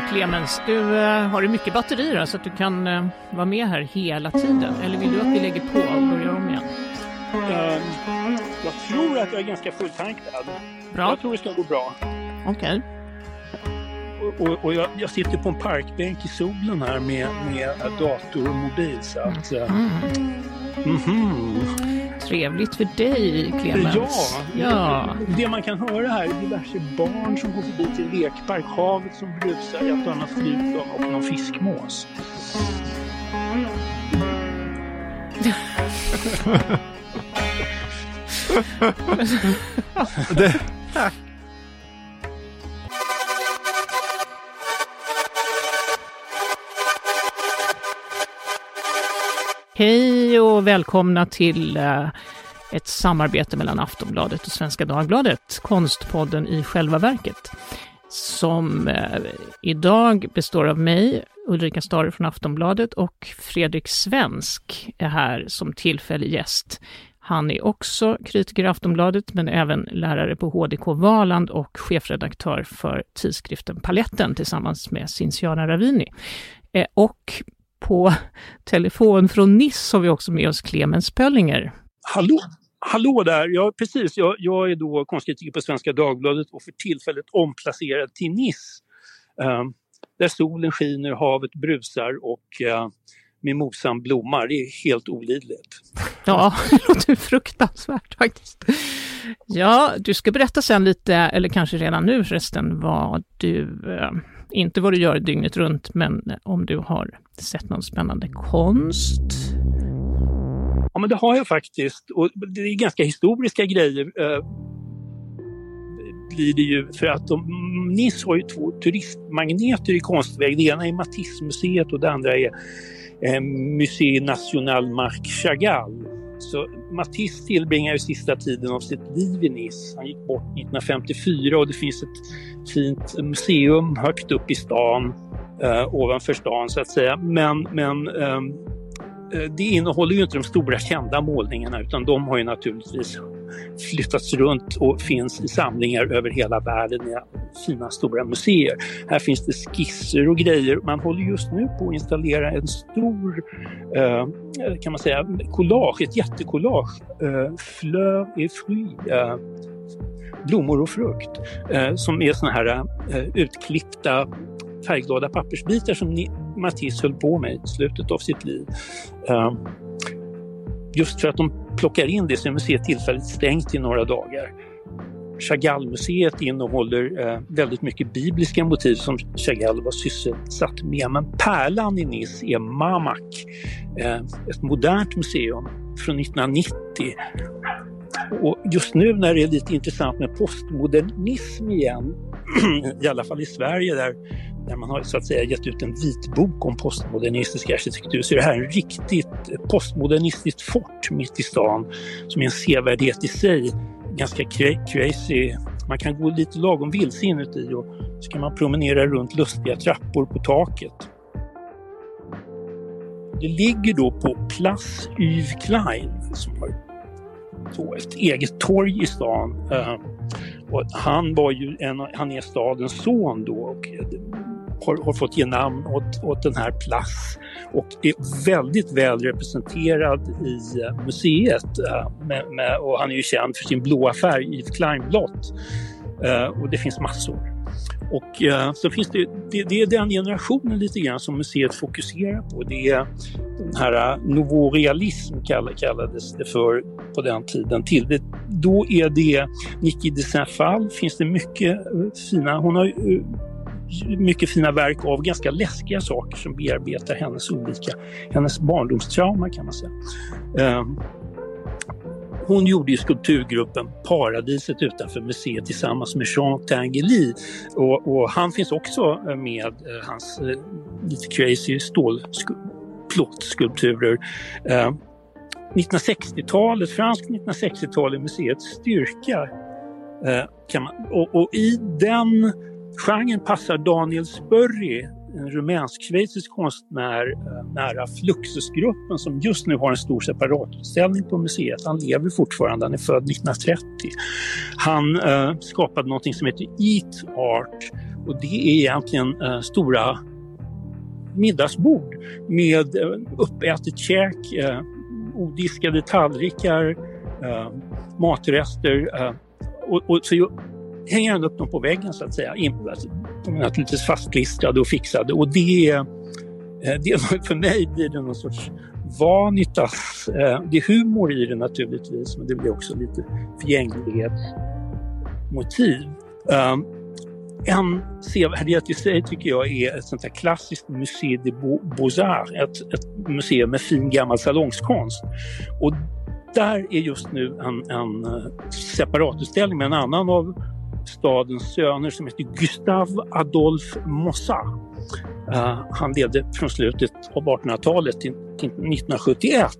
Ja, Clemens, du eh, har du mycket batteri då, så att du kan eh, vara med här hela tiden? Eller vill du att vi lägger på och börjar om igen? Ehm, jag tror att jag är ganska fulltankad. Bra. Jag tror det ska gå bra. Okej. Och, och, och jag, jag sitter på en parkbänk i solen här med, med dator och mobil. Så att, eh, mhm. Trevligt för dig, Clemens. Ja, ja. det man kan höra här är diverse barn som går förbi till lekpark, havet som brusar, ett och annat flygplan och någon fiskmås. Det, Hej och välkomna till eh, ett samarbete mellan Aftonbladet och Svenska Dagbladet, Konstpodden i själva verket, som eh, idag består av mig, Ulrika Stare från Aftonbladet och Fredrik Svensk är här som tillfällig gäst. Han är också kritiker i Aftonbladet, men även lärare på HDK Valand och chefredaktör för tidskriften Paletten tillsammans med Cinciana Ravini. Eh, och på telefon från Nice har vi också med oss Clemens Pöllinger. Hallå, hallå där! Ja, precis. Jag, jag är då konstkritiker på Svenska Dagbladet och för tillfället omplacerad till Nice. Eh, där solen skiner, havet brusar och uh, mimosan blommar. Det är helt olidligt. Ja, det låter fruktansvärt faktiskt. Ja, du ska berätta sen lite, eller kanske redan nu förresten, vad du, eh, inte vad du gör dygnet runt, men om du har sett någon spännande konst. Ja, men det har jag faktiskt. Och det är ganska historiska grejer. Eh, blir det ju för att de, Nice har ju två turistmagneter i konstväg. Det ena är Matisse-museet och det andra är eh, Musée National Marc Chagall. Så Matisse tillbringar ju sista tiden av sitt liv i Nice. Han gick bort 1954 och det finns ett fint museum högt upp i stan, eh, ovanför stan så att säga. Men, men ehm, eh, det innehåller ju inte de stora kända målningarna utan de har ju naturligtvis flyttats runt och finns i samlingar över hela världen i fina stora museer. Här finns det skisser och grejer. Man håller just nu på att installera en stor, eh, kan man säga, collage, ett jättekollage. Eh, fleur et fruit, eh, blommor och frukt, eh, som är såna här eh, utklippta färgglada pappersbitar som ni, Matisse höll på med i slutet av sitt liv. Eh, just för att de plockar in det så är museet tillfälligt stängt i några dagar. Chagall-museet innehåller eh, väldigt mycket bibliska motiv som Chagall var sysselsatt med. Men pärlan i Nice är Mamak, eh, ett modernt museum från 1990. Och just nu när det är lite intressant med postmodernism igen, i alla fall i Sverige där, där man har så att säga gett ut en vitbok om postmodernistisk arkitektur så är det här en riktigt postmodernistiskt fort mitt i stan som är en sevärdhet i sig. Ganska cra- crazy. Man kan gå lite lagom vilse inuti och så kan man promenera runt lustiga trappor på taket. Det ligger då på Place Yves Klein som har ett eget torg i stan. Eh, och han var ju en, han är stadens son då och har, har fått ge namn åt, åt den här Place och är väldigt väl representerad i eh, museet. Eh, med, med, och han är ju känd för sin blåa färg, Yves Klein-blått. Eh, och det finns massor. Och eh, så finns det, det, det är den generationen lite grann som museet fokuserar på. Det är den här eh, nouveau realism kallades det för på den tiden. Till det, då är det Niki de Saint-Fall, finns det mycket eh, fina, hon har eh, mycket fina verk av ganska läskiga saker som bearbetar hennes olika, hennes barndomstrauma kan man säga. Eh, hon gjorde ju skulpturgruppen Paradiset utanför museet tillsammans med Jean Tinguely. Och, och han finns också med eh, hans eh, lite crazy stålplåtskulpturer. Eh, 1960-talet, fransk 1960-tal är museets styrka. Eh, kan man, och, och i den genren passar Daniel Spörri, en rumänsk-schweizisk konstnär eh, nära Fluxusgruppen som just nu har en stor separatutställning på museet. Han lever fortfarande, han är född 1930. Han eh, skapade något som heter Eat Art Och det är egentligen eh, stora middagsbord med eh, uppätet käk, eh, odiskade tallrikar, eh, matrester. Eh, och, och, så hänger han upp dem på väggen så att säga. De är naturligtvis fastklistrade och fixade och det, eh, det för mig blir det någon sorts vanitas. Eh, det är humor i det naturligtvis men det blir också lite förgänglighetsmotiv. Eh, en sevärdhet i sig tycker jag är ett sånt här klassiskt Musée de Beaux-Arts, ett, ett museum med fin gammal salongskonst. Och där är just nu en, en separatutställning med en annan av stadens söner som heter Gustave Adolphe Mossa. Uh, han levde från slutet av 1800-talet till, 1971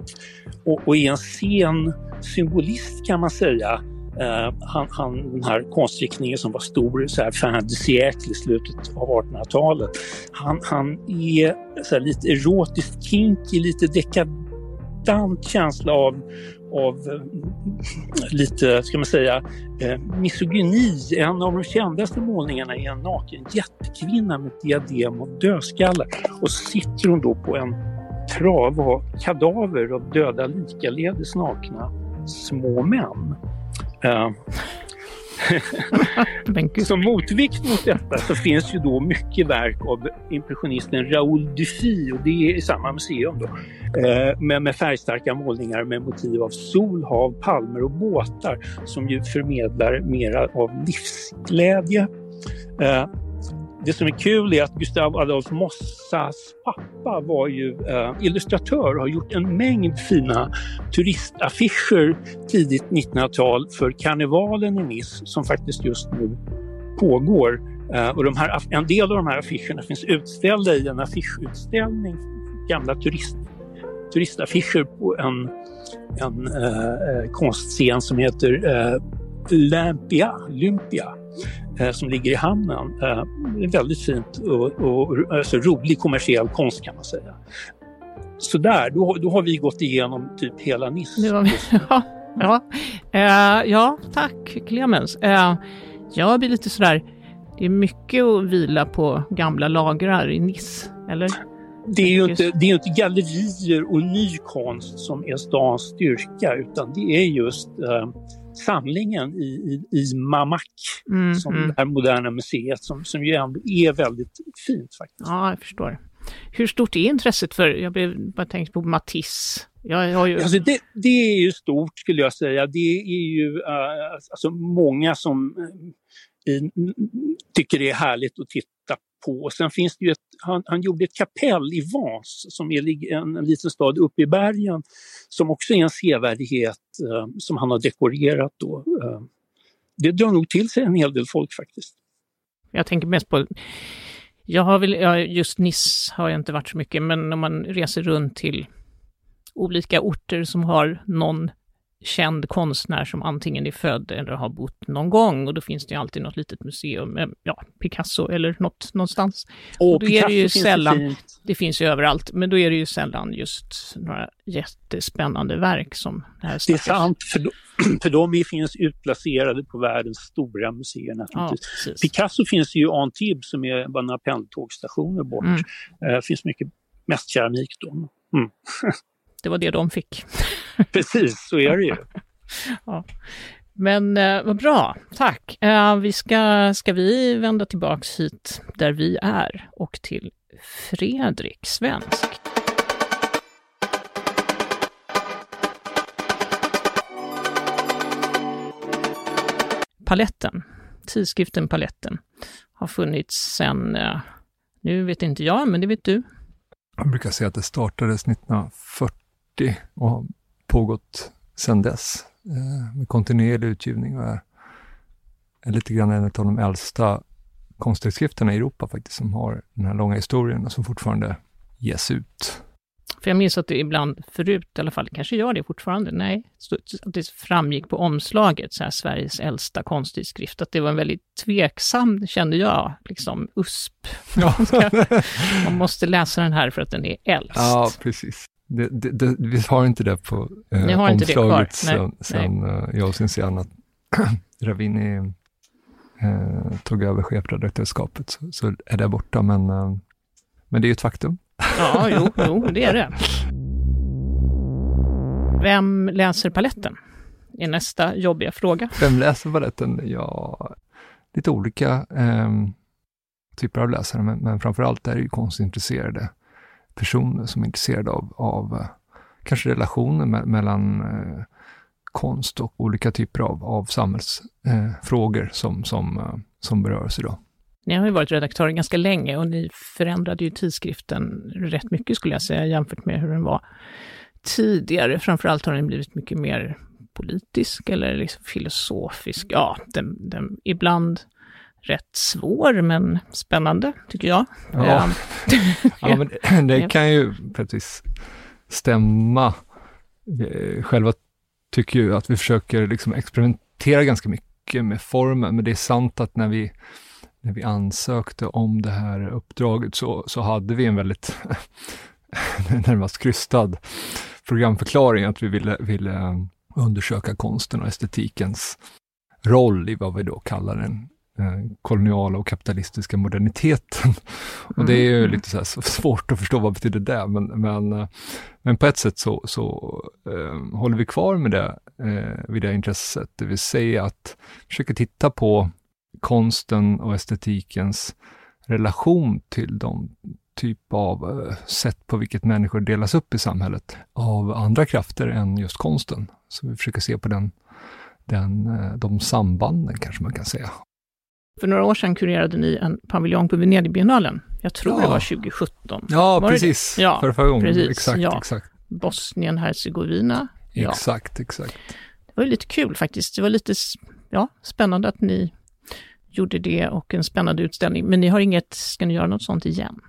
och, och är en sen symbolist kan man säga Uh, han, han, den här konstriktningen som var stor så här fin de siècle i slutet av 1800-talet. Han, han är så här, lite erotiskt kinky, lite dekadent känsla av, av eh, lite, ska man säga, eh, misogyni. En av de kändaste målningarna är en naken jättekvinna med diadem och dödskalle. Och så sitter hon då på en trav av kadaver av döda likaledes nakna små män. Eh, Som motvikt mot detta så finns ju då mycket verk av impressionisten Raoul Dufy och det är i samma museum då. Eh, men med färgstarka målningar med motiv av sol, hav, palmer och båtar som ju förmedlar mera av livsglädje. Eh, det som är kul är att Gustav Adolf Mossas pappa var ju eh, illustratör och har gjort en mängd fina turistaffischer tidigt 1900-tal för karnevalen i Nice som faktiskt just nu pågår. Eh, och de här, en del av de här affischerna finns utställda i en affischutställning, gamla turist, turistaffischer på en, en eh, eh konstscen som heter eh, Lampia, Lympia som ligger i hamnen. Eh, väldigt fint och, och alltså, rolig kommersiell konst kan man säga. Så där, då, då har vi gått igenom typ hela Nice. Ja, ja. Uh, ja, tack Clemens. Uh, jag blir lite sådär, det är mycket att vila på gamla lagrar i Nice, eller? Det är ju inte, det är inte gallerier och ny konst som är stans styrka utan det är just uh, samlingen i, i, i Mamak, mm, som mm. det här moderna museet som, som ju ändå är väldigt fint faktiskt. Ja, jag förstår. Hur stort är intresset för, jag bara tänkt på Matisse. Jag har ju... alltså det, det, är ju stort skulle jag säga. Det är ju uh, alltså många som uh, tycker det är härligt att titta på. Och sen finns det ju ett, han, han gjorde ett kapell i Vans som är en, en liten stad uppe i bergen som också är en sevärdhet eh, som han har dekorerat. Då. Eh, det drar nog till sig en hel del folk faktiskt. Jag tänker mest på jag har väl, just Nice har jag inte varit så mycket, men om man reser runt till olika orter som har någon känd konstnär som antingen är född eller har bott någon gång och då finns det ju alltid något litet museum, ja, Picasso eller något någonstans. Och, och då Picasso är det ju finns sällan, det, det finns ju överallt, men då är det ju sällan just några jättespännande verk som det här Det är sant, för, de, för de finns utplacerade på världens stora museer naturligtvis. Ja, Picasso finns ju i Antibes som är bara några pendeltågstationer bort. Mm. Det uh, finns mycket, keramik då. Mm. det var det de fick. Precis, så är det ju. ja. Men eh, vad bra, tack. Eh, vi ska, ska vi vända tillbaks hit där vi är och till Fredrik Svensk. Paletten, tidskriften Paletten, har funnits sedan, eh, nu vet inte jag, men det vet du. Jag brukar säga att det startades 1940 och har pågått sedan dess eh, med kontinuerlig utgivning och är, är lite grann en av de äldsta konsttidskrifterna i Europa faktiskt, som har den här långa historien och som fortfarande ges ut. För jag minns att det ibland förut, i alla fall, kanske gör det fortfarande, nej, att det framgick på omslaget, så här, Sveriges äldsta konsttidskrift, att det var en väldigt tveksam, kände jag, liksom USP. Ja. Man man läsa den här för att den är äldst. Ja, precis. Det, det, det, vi har inte det på eh, omslaget sen, sen eh, jag och Cynthiana Ravini eh, tog över chefredaktörskapet så, så är det borta, men, eh, men det är ju ett faktum. Ja, jo, jo, det är det. Vem läser paletten? är nästa jobbiga fråga. Vem läser paletten? Ja, lite olika eh, typer av läsare, men, men framför allt är det ju konstintresserade personer som är intresserade av, av eh, kanske relationer me mellan eh, konst och olika typer av, av samhällsfrågor eh, som, som, eh, som berörs idag. Ni har ju varit redaktörer ganska länge och ni förändrade ju tidskriften rätt mycket skulle jag säga jämfört med hur den var tidigare. Framförallt har den blivit mycket mer politisk eller liksom filosofisk. Ja, den, den, ibland rätt svår men spännande tycker jag. Ja, ja men det kan ju precis stämma. Själva tycker ju att vi försöker liksom experimentera ganska mycket med formen, men det är sant att när vi, när vi ansökte om det här uppdraget så, så hade vi en väldigt närmast krystad programförklaring, att vi ville, ville undersöka konsten och estetikens roll i vad vi då kallar den eh, koloniala och kapitalistiska moderniteten. Och det är ju mm. lite så svårt att förstå vad betyder det, men, men, eh, men på ett sätt så, så eh, håller vi kvar med det, eh, vid det intresset, det vill säga att försöka titta på konsten och estetikens relation till de typ av eh, sätt på vilket människor delas upp i samhället av andra krafter än just konsten. Så vi försöker se på den, den, eh, de sambanden kanske man kan säga. För några år sedan kurerade ni en paviljong på Venedigbiennalen. Jag tror ja. det var 2017. Ja, var precis. Det? Ja, Förra gången. Precis, exakt, ja. exakt. Bosnien-Hercegovina. Exakt, ja. exakt. Det var lite kul faktiskt. Det var lite ja, spännande att ni gjorde det och en spännande utställning. Men ni har inget, ska ni göra något sånt igen?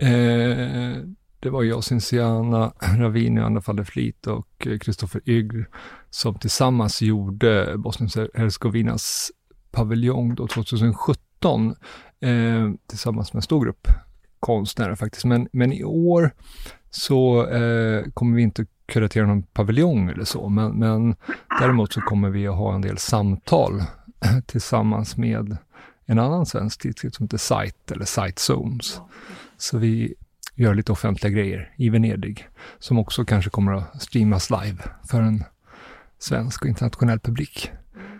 Eh, det var jag, Cinciana Ravini, Anna Falle Flit och Kristoffer Ygr som tillsammans gjorde Bosnien-Hercegovinas paviljong då 2017 eh, tillsammans med en stor grupp konstnärer faktiskt. Men, men i år så eh, kommer vi inte kuratera någon paviljong eller så, men, men däremot så kommer vi att ha en del samtal tillsammans med en annan svensk tidskrift som heter Site eller Site Zones. Så vi gör lite offentliga grejer i Venedig, som också kanske kommer att streamas live för en svensk och internationell publik.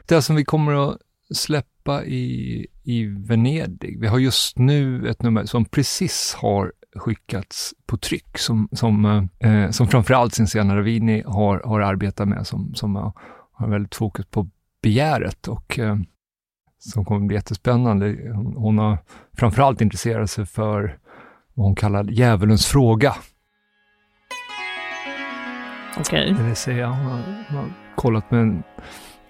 Det som vi kommer att släppa i, i Venedig, vi har just nu ett nummer som precis har skickats på tryck, som, som, eh, som framförallt Cinciana Ravini har, har arbetat med, som, som har, har väldigt fokus på begäret och eh, som kommer bli jättespännande. Hon, hon har framförallt intresserat sig för vad hon kallar djävulens fråga. Okej. Okay. Det vill säga, hon har, hon har kollat med en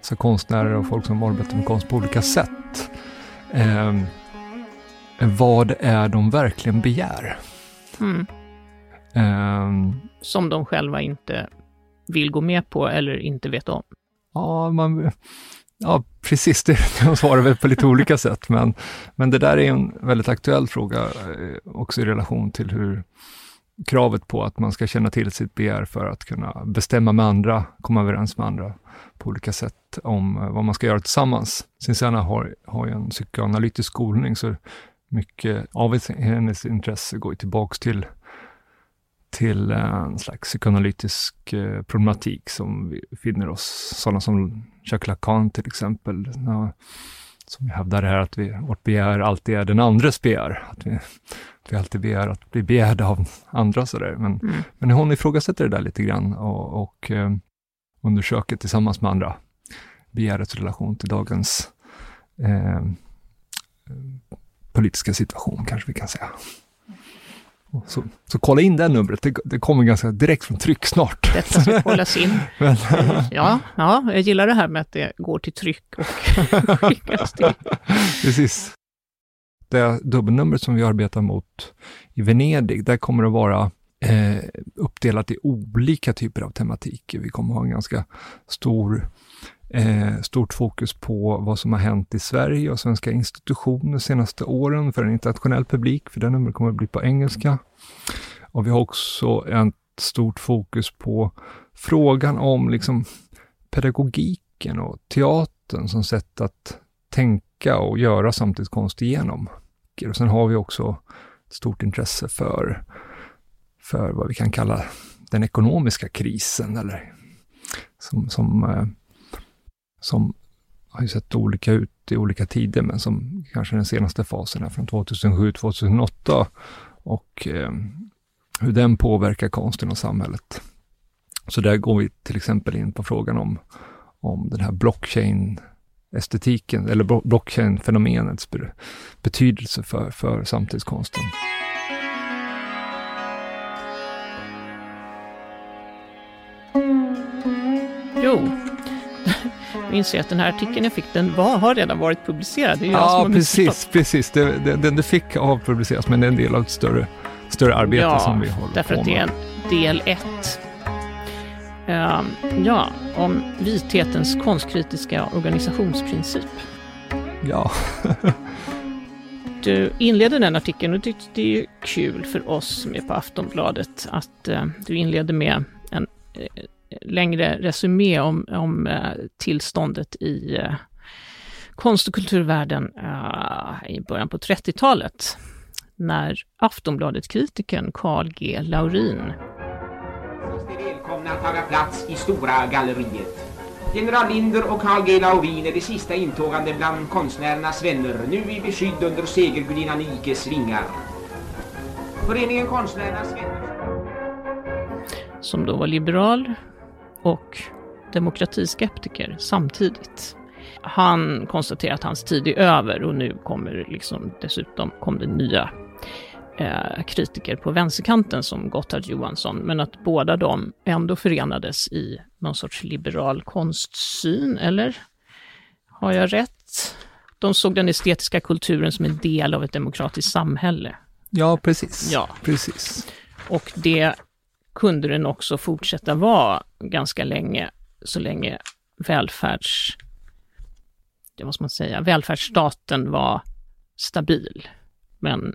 massa konstnärer och folk som arbetar med konst på olika sätt. Eh, vad är de verkligen begär? Mm. Eh, som de själva inte vill gå med på eller inte vet om? Ja, man, Ja, precis. Det, de svarar väl på lite olika sätt, men, men det där är en väldigt aktuell fråga eh, också i relation till hur kravet på att man ska känna till sitt begär för att kunna bestämma med andra, komma överens med andra på olika sätt om eh, vad man ska göra tillsammans. Cinciana har, har ju en psykoanalytisk skolning, så mycket av hennes intresse går tillbaks till till eh, en slags psykoanalytisk eh, problematik som vi finner oss, sådana som Jacques Lacan till exempel, som hävdar det här att vi, vårt begär alltid är den andres begär. Att vi, att vi alltid begär att bli begärda av andra sådär. Men, mm. men hon ifrågasätter det där lite grann och, och eh, undersöker tillsammans med andra begärets relation till dagens eh, politiska situation, kanske vi kan säga. Så, så kolla in det numret, det, det, kommer ganska direkt från tryck snart. Detta ska kollas in. Men, ja, ja, jag gillar det här med att det går till tryck och skickas till. Precis. Det dubbelnumret som vi arbetar mot i Venedig, där kommer det att vara eh, uppdelat i olika typer av tematiker. Vi kommer ha en ganska stor Eh, stort fokus på vad som har hänt i Sverige och svenska institutioner de senaste åren för en internationell publik, för den numret kommer att bli på engelska. Och vi har också ett stort fokus på frågan om liksom pedagogiken och teatern som sätt att tänka och göra samtidskonst igenom. Och sen har vi också ett stort intresse för, för vad vi kan kalla den ekonomiska krisen, eller som, som, eh, som har ju sett olika ut i olika tider, men som kanske den senaste fasen är från 2007-2008 och eh, hur den påverkar konsten och samhället. Så där går vi till exempel in på frågan om, om den här blockchain-estetiken, eller blockchain-fenomenets betydelse för, för samtidskonsten. Jo, jag att den här artikeln jag fick, den var, har redan varit publicerad. Det är ja, precis, precis. Det, det, den, det fick avpubliceras, men det är en del av ett större, större arbete ja, som vi håller därför på med. att det är en del ett. Uh, ja, om vithetens konstkritiska organisationsprincip. Ja. du inledde den artikeln och tyckte det är kul för oss som är på Aftonbladet att uh, du inledde med en uh, längre resumé om, om uh, tillståndet i konst och kulturvärlden i början på 30-talet när Aftonbladet-kritikern Carl G. Laurin välkomna att taga plats i Stora galleriet. General Linder och Carl G. Laurin är de sista intågande bland konstnärernas vänner, nu i beskydd under segergudinnan Ikes vingar. Föreningen Konstnärernas vänner som då var liberal och demokratiskeptiker samtidigt. Han konstaterar att hans tid är över och nu kommer liksom dessutom kom det nya eh, kritiker på vänsterkanten som Gotthard Johansson, men att båda de ändå förenades i någon sorts liberal konstsyn, eller? Har jag rätt? De såg den estetiska kulturen som en del av ett demokratiskt samhälle. Ja, precis. Ja. precis. Och det kunde den också fortsätta vara ganska länge, så länge välfärds... Det måste man säga, välfärdsstaten var stabil. Men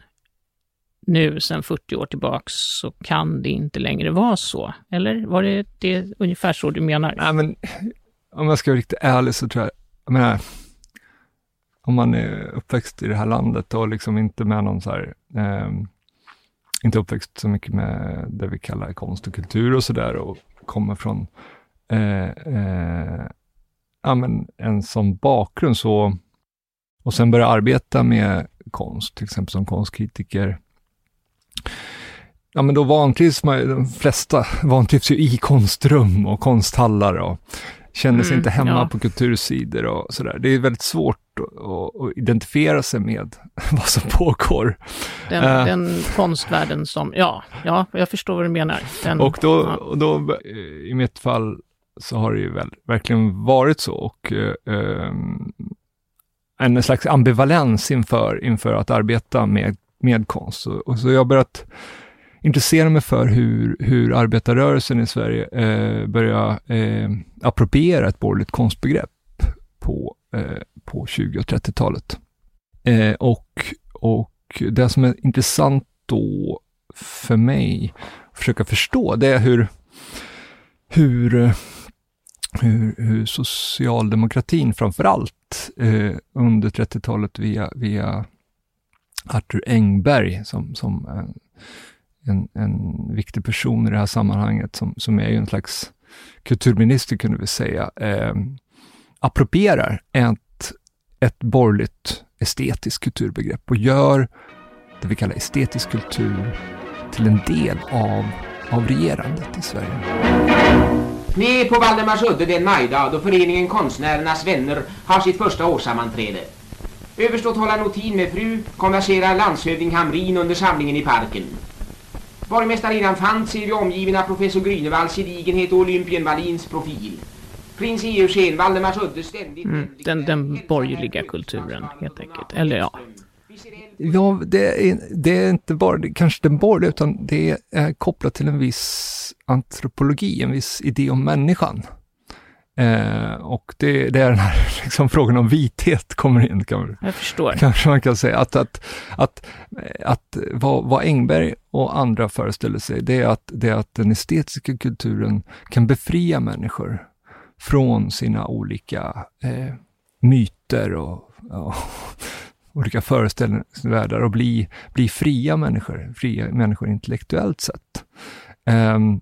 nu sedan 40 år tillbaks så kan det inte längre vara så. Eller var det, det ungefär så du menar? Nej, men om jag ska vara riktigt ärlig så tror jag, jag menar, om man är uppväxt i det här landet och liksom inte med någon så här, eh, inte uppväxt så mycket med det vi kallar konst och kultur och sådär och kommer från eh, eh, ja, men en sån bakgrund. Så, och sen börja arbeta med konst, till exempel som konstkritiker, Ja, men då vantrivs man de flesta vantrivs ju i konstrum och konsthallar och känner sig mm, inte hemma ja. på kultursidor och sådär. Det är väldigt svårt att, att, identifiera sig med vad som pågår. Den, uh, den konstvärlden som, ja, ja, jag förstår vad du menar. Den, och, då, ja. och då, i mitt fall, så har det ju väl, verkligen varit så och uh, en slags ambivalens inför, inför att arbeta med med konst. Och, och så jag har börjat intressera mig för hur, hur arbetarrörelsen i Sverige eh, börjar eh, appropriera ett borgerligt konstbegrepp på, eh, på 20 och 30-talet. Eh, och, och det som är intressant då för mig att försöka förstå, det är hur, hur, hur, hur socialdemokratin framför allt eh, under 30-talet via, via Arthur Engberg som, som eh, en, en viktig person i det här sammanhanget, som, som är ju en slags kulturminister kunde vi säga, eh, approprierar ett, ett borgerligt estetiskt kulturbegrepp och gör det vi kallar estetisk kultur till en del av, av regerandet i Sverige. Med på Valdemarsudde den majdag då föreningen Konstnärernas vänner har sitt första årssammanträde. Överståthållaren Notin med fru konverserar landshövding Hamrin under samlingen i parken. Borgmästarinnan Fantz är omgiven av professor Grynevalls gedigenhet och Olympien Wallins profil. Prins Eugen, Valdemars Udde ständigt... Mm, den, den borgerliga kulturen helt enkelt, eller ja. Ja, det är, det är inte bara det, kanske den borgerliga, utan det är kopplat till en viss antropologi, en viss idé om människan. Eh, och det, det, är den här liksom, frågan om vithet kommer in. Kan, Jag förstår. Kanske man kan säga att, att, att, att vad, vad Engberg och andra föreställer sig, det är, att, det är att den estetiska kulturen kan befria människor från sina olika eh, myter och ja, olika föreställningsvärldar och bli, bli fria människor, fria människor intellektuellt sett. Um,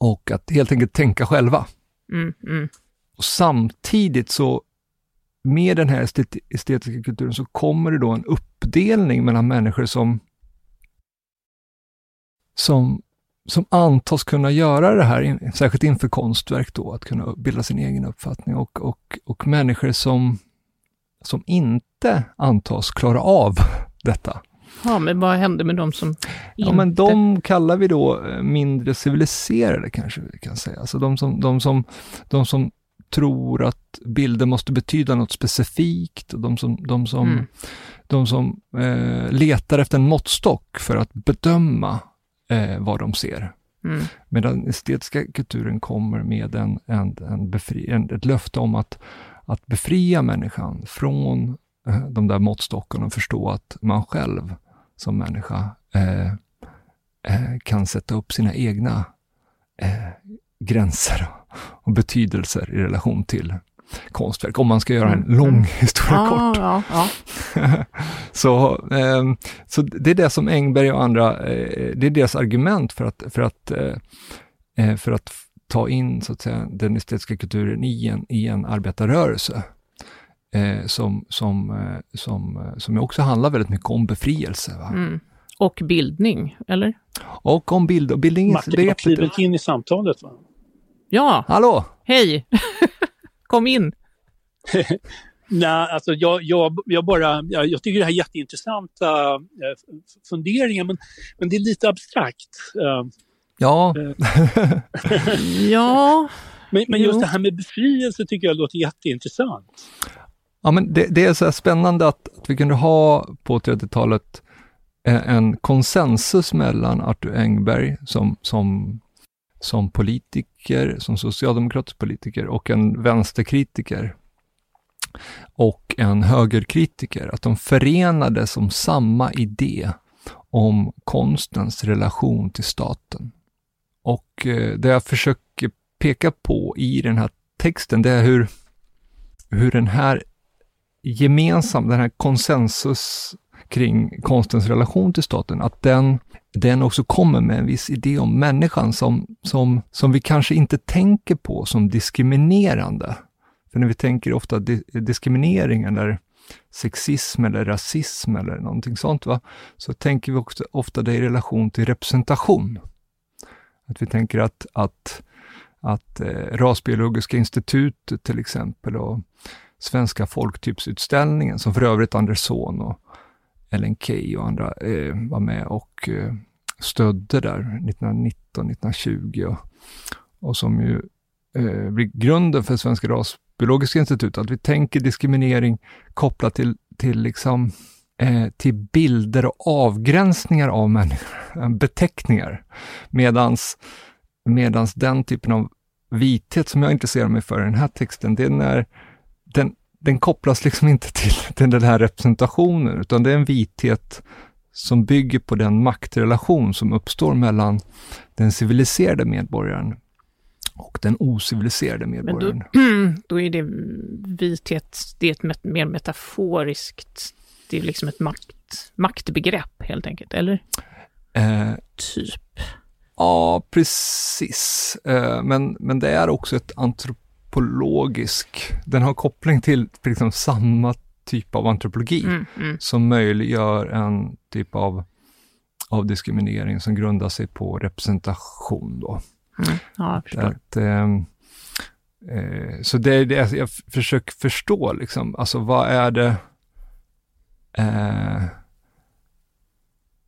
och att helt enkelt tänka själva. Mm, mm. Och samtidigt så, med den här estetiska kulturen, så kommer det då en uppdelning mellan människor som, som, som antas kunna göra det här, särskilt inför konstverk då, att kunna bilda sin egen uppfattning, och, och, och människor som, som inte antas klara av detta. Ja, men vad händer med de som inte... Ja, men de kallar vi då eh, mindre civiliserade kanske vi kan säga. Alltså de som, de som, de som tror att bilder måste betyda något specifikt, och de som, de som, mm. de som eh, letar efter en måttstock för att bedöma eh, vad de ser. Mm. Medan den estetiska kulturen kommer med en, en, en befri, en, ett löfte om att, att befria människan från eh, de där måttstockarna och förstå att man själv som människa eh, eh, kan sätta upp sina egna eh, gränser och betydelser i relation till konstverk, om man ska göra en mm. lång mm. historia ja, kort. Ja, ja. så, eh, så det är det som Engberg och andra, eh, det är deras argument för att, för att, eh, eh, för att ta in så att säga, den estetiska kulturen i en, i en arbetarrörelse. Eh, som, som, eh, som, som också handlar väldigt mycket om befrielse. Mm. Och bildning, eller? Och om bild, och bildning. Martin har klivit in i samtalet. Va? Ja! Hallå! Hej! Kom in! Nej, alltså jag, jag, jag bara, jag, jag, tycker det här är jätteintressanta äh, funderingar, men, men det är lite abstrakt. Äh, ja. Ja. Men, men just det här med befrielse tycker jag låter jätteintressant. Ja, men det, det är så spännande att, att vi kunde ha på 30-talet eh, en konsensus mellan Arthur Engberg som, som som politiker, som socialdemokratisk politiker och en vänsterkritiker och en högerkritiker, att de förenades om samma idé om konstens relation till staten. Och eh, det jag försöker peka på i den här texten, det är hur, hur den här gemensam, den här konsensus kring konstens relation till staten, att den den också kommer med en viss idé om människan som, som, som vi kanske inte tänker på som diskriminerande. För när vi tänker ofta di diskriminering eller sexism eller rasism eller någonting sånt, va? så tänker vi också ofta det i relation till representation. Att vi tänker att, att, att eh, Rasbiologiska institutet till exempel och Svenska folktypsutställningen, som för övrigt Andersson och Ellen Key och andra eh, var med och eh, stödde där 1919-1920 och, och som ju eh, blir grunden för Svenska rasbiologiska institutet, att vi tänker diskriminering kopplat till, till, liksom, eh, till bilder och avgränsningar av människor, beteckningar. Medans, medans den typen av vithet som jag intresserar mig för i den här texten, det är när den den kopplas liksom inte till, till den här representationen, utan det är en vithet som bygger på den maktrelation som uppstår mellan den civiliserade medborgaren och den ociviliserade medborgaren. Men då, då är det vithet, det är ett mer metaforiskt, det är liksom ett makt, maktbegrepp helt enkelt, eller? Eh, typ. Ja, precis. Eh, men, men det är också ett antrop antropologisk, den har koppling till liksom samma typ av antropologi mm, mm. som möjliggör en typ av, av diskriminering som grundar sig på representation. Då. Mm. Ja, jag. Att, eh, eh, så det är det jag försöker förstå, liksom, alltså vad är det eh,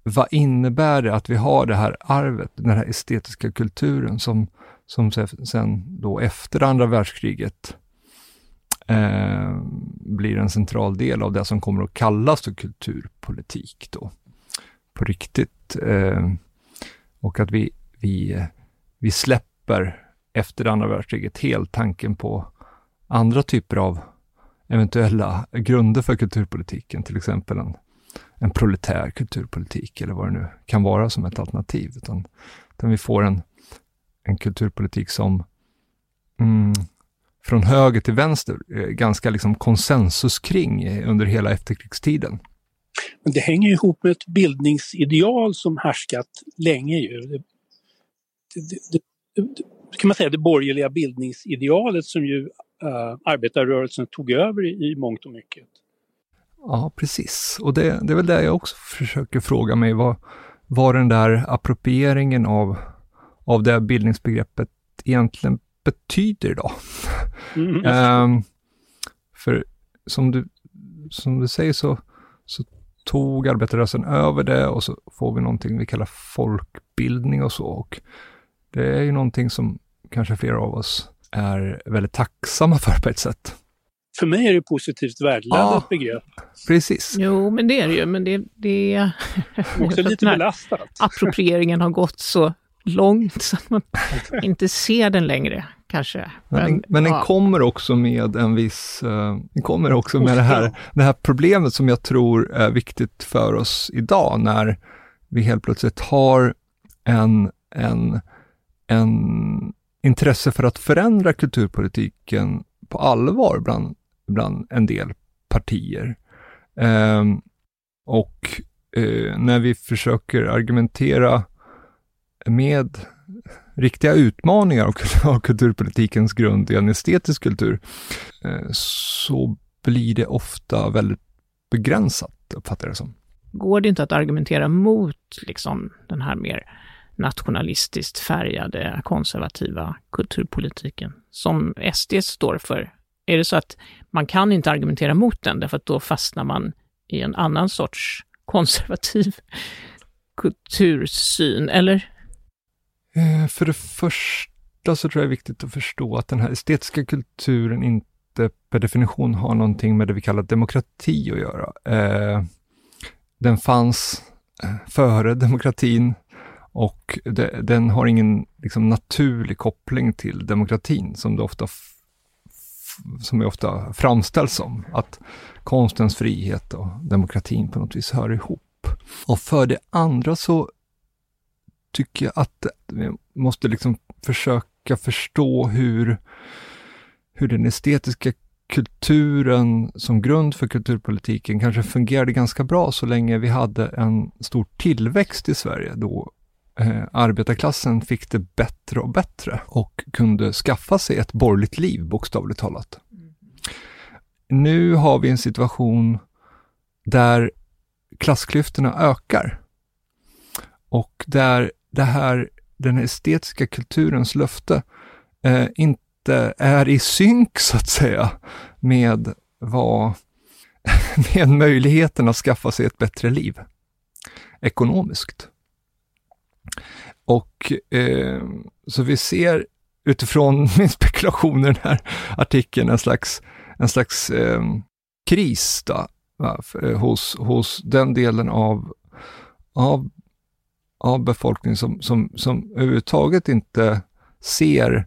vad innebär det att vi har det här arvet, den här estetiska kulturen som, som sen då efter andra världskriget eh, blir en central del av det som kommer att kallas för kulturpolitik då, på riktigt. Eh, och att vi, vi, vi släpper efter andra världskriget helt tanken på andra typer av eventuella grunder för kulturpolitiken, till exempel en, en proletär kulturpolitik eller vad det nu kan vara som ett alternativ, utan, utan vi får en en kulturpolitik som mm, från höger till vänster eh, ganska liksom konsensus kring eh, under hela efterkrigstiden. Men det hänger ihop med ett bildningsideal som härskat länge. Ju. Det, det, det, kan man säga det borgerliga bildningsidealet som ju uh, arbetarrörelsen tog över i, i mångt och mycket. Ja, precis. Och det, det är väl det jag också försöker fråga mig, vad, vad den där approprieringen av, av det bildningsbegreppet egentligen betyder idag. Mm. um, för som du, som du säger så, så tog arbetarrörelsen över det och så får vi någonting vi kallar folkbildning och så. Och det är ju någonting som kanske flera av oss är väldigt tacksamma för på ett sätt. För mig är det positivt värdeladdat ja, begrepp. Precis. Jo, men det är det ju. Men det, det också lite belastat. Approprieringen har gått så långt så att man inte ser den längre kanske. Men, men, men den ja. kommer också med en viss, uh, den kommer också med det här, det här problemet som jag tror är viktigt för oss idag när vi helt plötsligt har en, en, en intresse för att förändra kulturpolitiken på allvar bland, bland en del partier. Um, och uh, när vi försöker argumentera med riktiga utmaningar av kulturpolitikens grund i en estetisk kultur, eh, så blir det ofta väldigt begränsat, uppfattar jag det som. Går det inte att argumentera mot liksom, den här mer nationalistiskt färgade konservativa kulturpolitiken som SD står för? Är det så att man kan inte argumentera mot den därför att då fastnar man i en annan sorts konservativ kultursyn, eller? Eh, för det första så tror jag det är viktigt att förstå att den här estetiska kulturen inte per definition har någonting med det vi kallar demokrati att göra. Eh, den fanns eh, före demokratin och den har ingen liksom, naturlig koppling till demokratin som det ofta som det ofta framställs som, att konstens frihet och demokratin på något vis hör ihop. Och för det andra så tycker jag att vi måste liksom försöka förstå hur, hur den estetiska kulturen som grund för kulturpolitiken kanske fungerade ganska bra så länge vi hade en stor tillväxt i Sverige då eh, arbetarklassen fick det bättre och bättre och kunde skaffa sig ett borgerligt liv bokstavligt talat. Mm. Nu har vi en situation där klassklyftorna ökar och där det här, den estetiska kulturens löfte eh, inte är i synk så att säga med vad, med möjligheten att skaffa sig ett bättre liv ekonomiskt. Och eh, så vi ser utifrån min spekulation i den här artikeln en slags, en slags eh, kris då, va, eh, hos, hos den delen av, av av befolkningen som, som, som överhuvudtaget inte ser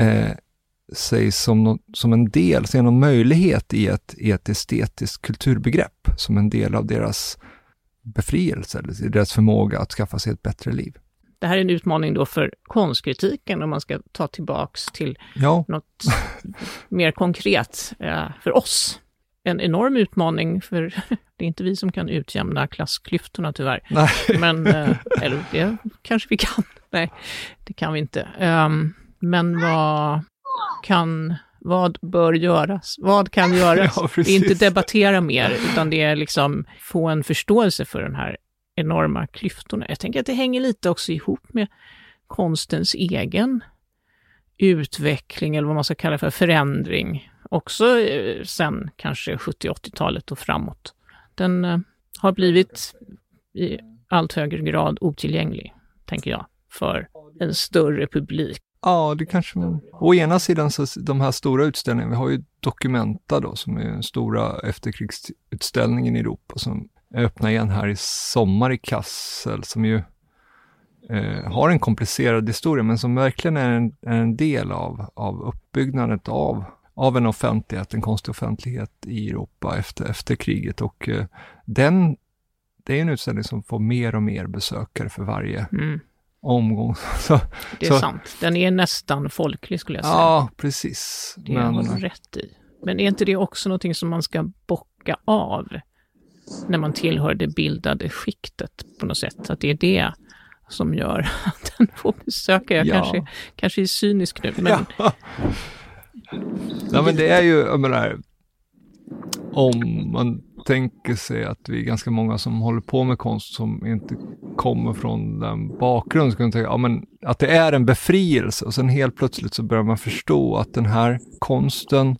eh, sig som, no, som en del, ser någon möjlighet i ett, i ett estetiskt kulturbegrepp, som en del av deras befrielse, eller deras förmåga att skaffa sig ett bättre liv. Det här är en utmaning då för konstkritiken om man ska ta tillbaks till ja. något mer konkret eh, för oss en enorm utmaning, för det är inte vi som kan utjämna klassklyftorna tyvärr. Nej. Men, eh, eller det kanske vi kan. Nej, det kan vi inte. Um, men vad kan, vad bör göras? Vad kan göras? Ja, inte debattera mer, utan det är liksom få en förståelse för den här enorma klyftorna. Jag tänker att det hänger lite också ihop med konstens egen utveckling, eller vad man ska kalla för förändring också eh, sen kanske 70-80-talet och framåt. Den eh, har blivit i allt högre grad otillgänglig, tänker jag, för en större publik. Ja, det kanske man... Å ena sidan så de här stora utställningarna, vi har ju Documenta då som är den stora efterkrigsutställningen i Europa som öppnar igen här i sommar i Kassel som ju eh, har en komplicerad historia men som verkligen är en, är en del av, av uppbyggnaden av av en offentlighet, en konstig offentlighet i Europa efter, efter kriget och eh, den, det är en utställning som får mer och mer besökare för varje, mm. omgång. Så, Det är så, sant. Den är nästan folklig skulle jag säga. Ja, precis. det har du rätt i. Men är inte det också någonting som man ska bocka av när man tillhör det bildade skiktet på något sätt? Att det är det som gör att den får besöka. Jag Ja. kanske, kanske är cynisk nu, men Ja. Nej, men det är ju, jag menar, om man tänker sig att vi är ganska många som håller på med konst som inte kommer från den bakgrunden, så kan man tänka ja, men att det är en befrielse. Och sen helt plötsligt så börjar man förstå att den här konsten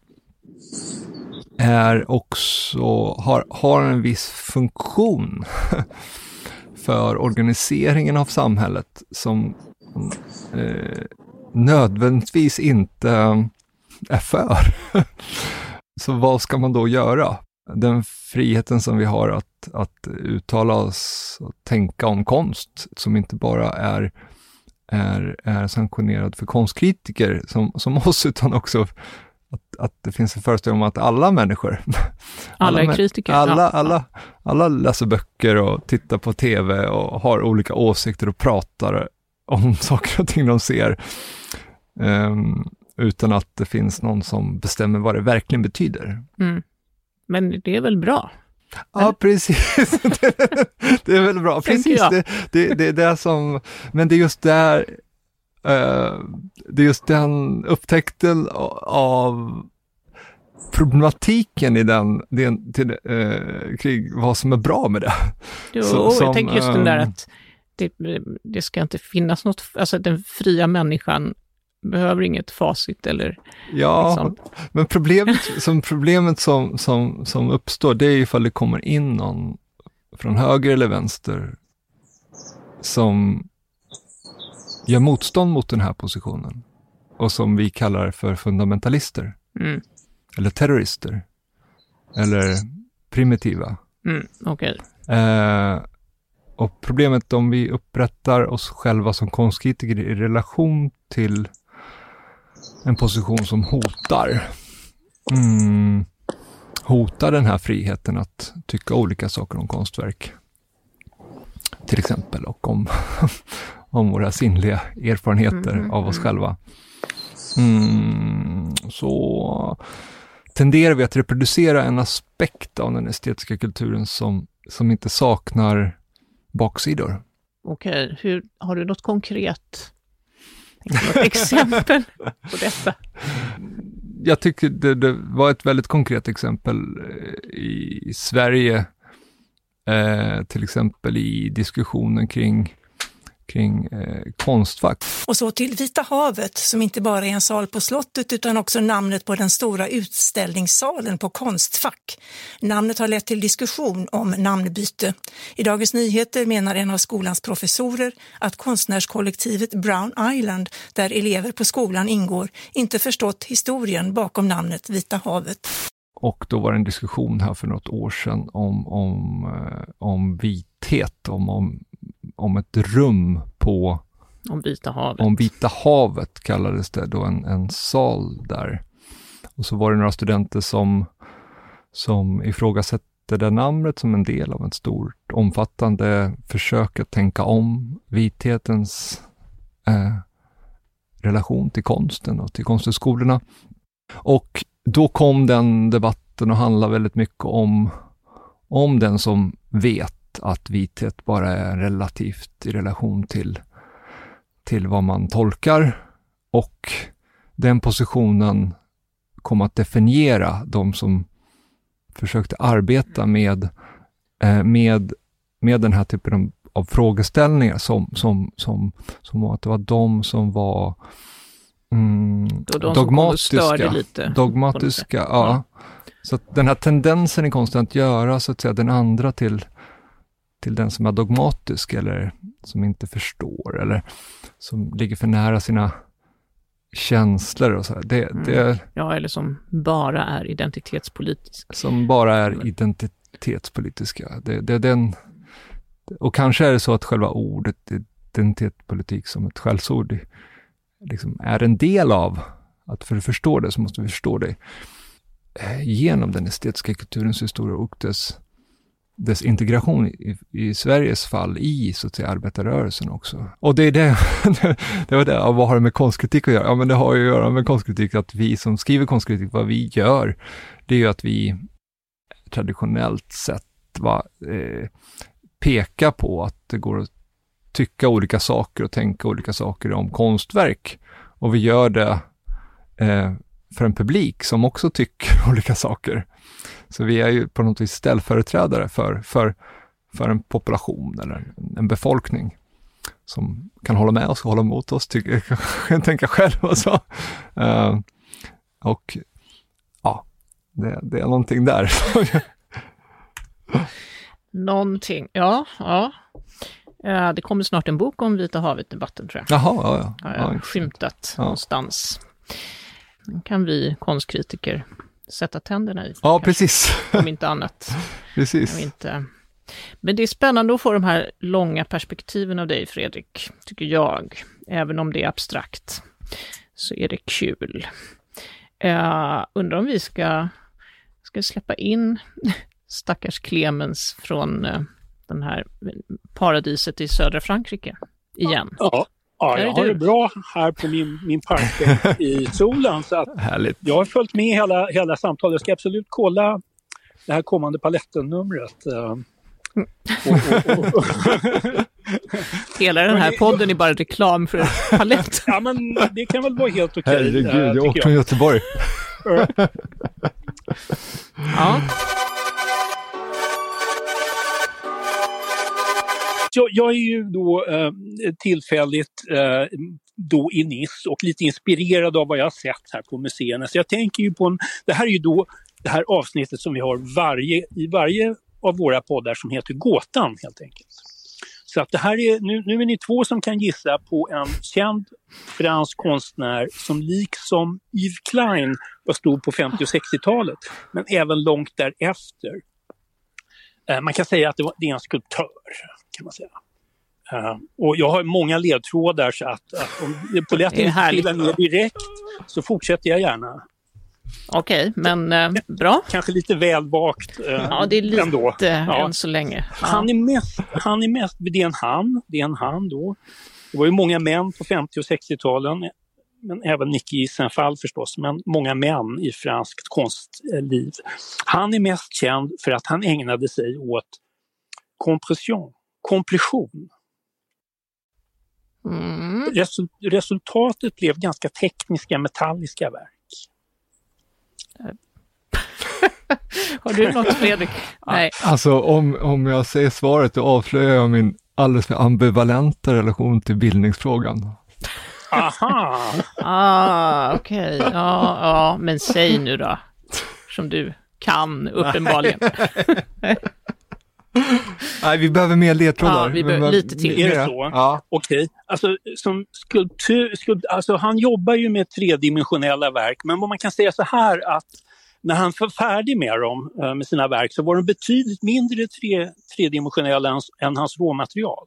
är också, har, har en viss funktion för organiseringen av samhället som eh, nödvändigtvis inte är för. Så vad ska man då göra? Den friheten som vi har att, att uttala oss och tänka om konst, som inte bara är, är, är sanktionerad för konstkritiker som, som oss, utan också att, att det finns en föreställning om att alla människor, alla är män- kritiker. alla, Ja. alla, alla läser böcker och tittar på TV och har olika åsikter och pratar om saker och ting de ser. Ehm, utan att det finns någon som bestämmer vad det verkligen betyder. Mm. Men det är väl bra? Ja, precis. det, är väl bra. Precis, det, det, det är det som, men det är just där, eh, det är just den upptäckten av problematiken i den, den till, eh, kring vad som är bra med det. Jo, Så- jag som, tänker just den där ehm, att det, det ska inte finnas något, alltså den fria människan behöver inget facit eller Ja, liksom. men problemet, som, problemet som, som, som uppstår, det är ifall det kommer in någon från höger eller vänster som gör motstånd mot den här positionen och som vi kallar för fundamentalister Mm, eller terrorister eller primitiva. mm, okej. Eh, och problemet om vi upprättar oss själva som konstkritiker i relation till en position som hotar, mm, hotar den här friheten att tycka olika saker om konstverk. Till exempel, och om, om våra sinnliga erfarenheter Mhm, av oss mm. själva. Mm, så tenderar vi att reproducera en aspekt av den estetiska kulturen som, som inte saknar baksidor. Okej, hur, har du något konkret något exempel på detta? Jag tycker det, det var ett väldigt konkret exempel eh, i Sverige, eh, till exempel i diskussionen kring, kring eh, konstfack. Och så till Vita havet som inte bara är en sal på slottet utan också namnet på den stora utställningssalen på Konstfack. Namnet har lett till diskussion om namnbyte. I Dagens Nyheter menar en av skolans professorer att konstnärskollektivet Brown Island, där elever på skolan ingår, inte förstått historien bakom namnet Vita havet. Och då var det en diskussion här för något år sedan om, om, eh, om vithet, om, om, om ett rum på Om Vita havet? om Vita havet kallades det då en, en sal där. Och så var det några studenter som, som ifrågasatte det namnet som en del av ett stort omfattande försök att tänka om vithetens eh, relation till konsten och till konsthögskolorna. Och då kom den debatten att handla väldigt mycket om, om den som vet att vithet bara är relativt i relation till till vad man tolkar och den positionen kom att definiera de som försökte arbeta med, eh, med, med den här typen av, frågeställningar som, som, som, som att det var de som var mm, de lite. dogmatiska. Ja. Så att den här tendensen i konsten att göra så att säga den andra till, till den som är dogmatisk eller som inte förstår eller som ligger för nära sina känslor och så. Det, Mm. det Ja, eller som bara är identitetspolitisk. som bara är identitetspolitiska. Det, det den, och kanske är det så att själva ordet identitetspolitik som ett skällsord liksom är en del av att för att förstå det så måste vi förstå det eh, genom den estetiska kulturens historia och dess, dess integration i, i, Sveriges fall i så att säga, arbetarrörelsen också. Och det är det, det var det, ja, vad har det med konstkritik att göra? Ja, men det har ju att göra med konstkritik att vi som skriver konstkritik, vad vi gör, det är ju att vi traditionellt sett va, eh, pekar på att det går att tycka olika saker och tänka olika saker om konstverk. Och vi gör det eh, för en publik som också tycker olika saker. Så vi är ju på något vis ställföreträdare för, för, för en population eller en befolkning som kan hålla med oss och hålla emot oss, tycker, tänka själv och så. Uh, och ja, det, det, är någonting där. någonting, ja, ja. Uh, det kommer snart en bok om Vita havet-debatten tror jag. Jaha, ja, ja. Har jag ja, skymtat ja. Den kan vi konstkritiker sätta tänderna i. Ja, kanske. precis. Om inte annat. precis. Inte. Men det är spännande att få de här långa perspektiven av dig, Fredrik, tycker jag. Även om det är abstrakt, så är det kul. Uh, undrar om vi ska, ska släppa in stackars Clemens från uh, den här paradiset i södra Frankrike igen. Ja, Ja, jag har det bra här på min, min parkbänk i solen. Så att Härligt. Jag har följt med hela, hela samtalet. Jag ska absolut kolla det här kommande palettennumret. Eh, hela den här podden är bara reklam för palett. ja, men det kan väl vara helt okej. Okay, Herregud, jag åkte från Göteborg. ja. Jag, jag är ju då eh, tillfälligt eh, då i Nice och lite inspirerad av vad jag har sett här på museerna. Så jag tänker ju på en, det här är ju då det här avsnittet som vi har varje, i varje av våra poddar som heter Gåtan helt enkelt. Så att det här är, nu, nu är ni två som kan gissa på en känd fransk konstnär som liksom Yves Klein var stor på 50 och 60-talet, men även långt därefter. Eh, man kan säga att det, var, det är en skulptör kan man säga. Uh, och jag har många ledtrådar så att, att om polletten inte trillar ner direkt så fortsätter jag gärna. Okej, okay, men uh, bra. Kanske lite väl vagt uh, Ja, det är lite ändå. Ja. än så länge. Ja. Han, är mest, han är mest, det är en han, det är en han då. Det var ju många män på 50 och 60-talen, men även Nicky Saint-Fall förstås, men många män i franskt konstliv. Han är mest känd för att han ägnade sig åt kompression kompression. Mm. Resul resultatet blev ganska tekniska metalliska verk. Har du något Fredrik? Nej. Alltså om, om jag säger svaret då avslöjar jag min alldeles för ambivalenta relation till bildningsfrågan. Aha! ah, okej. Okay. Ja, ja, men säg nu då. Som du kan uppenbarligen. Nej, vi behöver mer ledtrådar. Ja, vi behöver lite till. Är det så? Ja. Okej. Okay. Alltså, som skulptur, skulpt, alltså, han jobbar ju med tredimensionella verk, men vad man kan säga så här att när han var färdig med dem, eh, med sina verk, så var de betydligt mindre tre, tredimensionella än, än hans råmaterial.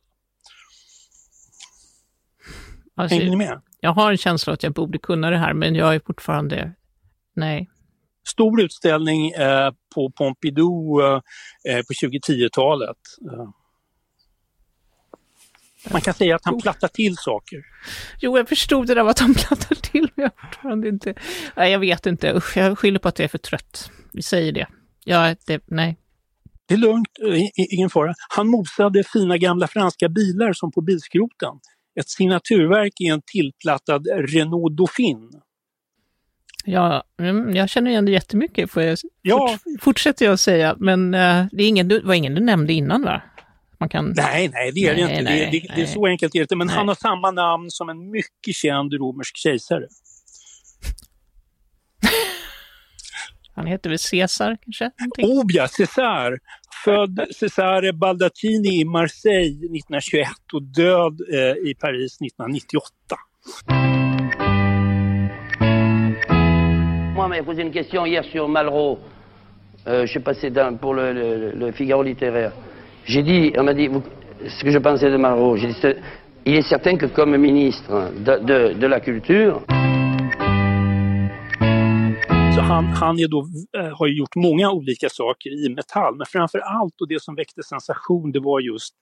Alltså, Hänger ni med? Jag har en känsla att jag borde kunna det här, men jag är fortfarande... Nej stor utställning eh, på Pompidou eh, eh på 2010-talet. Eh. Man kan säga att han plattar till saker. Jo, jag förstod det där att han plattar till, men jag fortfarande inte... Nej, jag vet inte. Usch, jag skyller på att jag är för trött. Vi säger det. Ja, det, nej. Det är lugnt, ingen fara. Han mosade fina gamla franska bilar som på bilskroten. Ett signaturverk i en tillplattad Renault Dauphine. Ja, mm, jag känner igen det jättemycket, får jag, ja. Fort, fortsätter jag säga. Men uh, det är ingen, var ingen du nämnde innan va? Man kan... Nej, nej, det är nej, det inte. Nej, det, det, det, är så enkelt är det inte. Men han har samma namn som en mycket känd romersk kejsare. han heter väl Caesar kanske? Oh ja, Caesar! Född Cesare Baldacini i Marseille 1921 och död eh, i Paris 1998. Laurent m'avait posé une question hier sur Malraux. Euh, je suis passé dans, pour le, le, le, Figaro littéraire. J'ai dit, on m'a dit vous, ce que je pensais de Malraux. J'ai dit, il est certain que comme ministre de, de, de la culture... Så han, han är då, eh, har ju gjort många olika saker i metall, men framför allt och det som väckte sensation det var just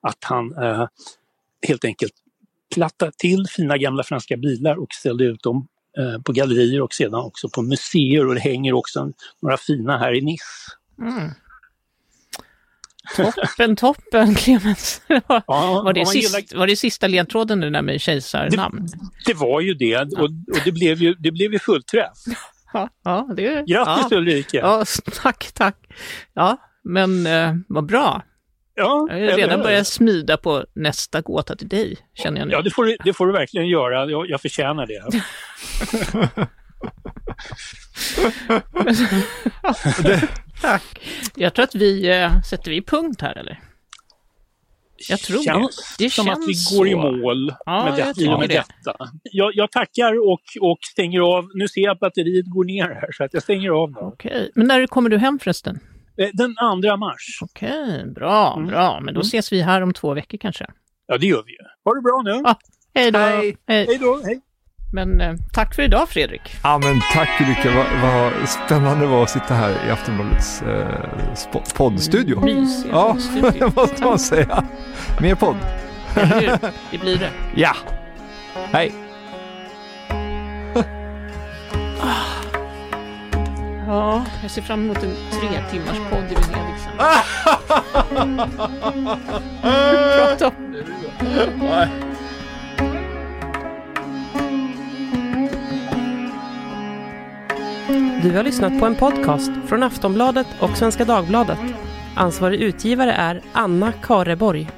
att han eh, helt enkelt plattade till fina gamla franska bilar och ställde ut dem på gallerier och sedan också på museer och det hänger också några fina här i Nice. Mm. Toppen, toppen Clemens. Ja, var, det sist, gillar- var det sista ledtråden det där med kejsarnamn? Det var ju det och, och det, blev ju, det blev ju fullträff. Ja, ja, det, Grattis ja. Ulrika! Ja, tack, tack. Ja, men eh, vad bra. Ja, Jag har redan börjat smida på nästa gåta till dig, känner jag nu. Ja, det får, du, det får du verkligen göra. Jag, jag förtjänar det. Tack. Jag tror att vi, eh, sätter vi punkt här eller? Jag tror det. känns Det som att vi går i så. mål Ja, med, jag det, i och med det. detta. Jag, jag tackar och, och stänger av. Nu ser jag att batteriet går ner här så att jag stänger av nu. Okej, men när kommer du hem förresten? Eh, Den 2 mars. Okej, bra, Mm. bra. Men då ses vi här om två veckor kanske. Ja, det gör vi ju. Ha det bra nu. Ja, Hej då! Hej. Hej då. Hej. Men eh, tack för idag Fredrik. Ja men tack Ulrika, vad, vad spännande det var att sitta här i Aftonbladets eh, poddstudio. Mysiga Ja, studio. det måste man säga. Mer podd. Eller hur? Det blir det. Ja. Hej. Ja, jag ser fram emot en tre timmars podd i Venedig sen. Prata om Du har lyssnat på en podcast från Aftonbladet och Svenska Dagbladet. Ansvarig utgivare är Anna Kareborg.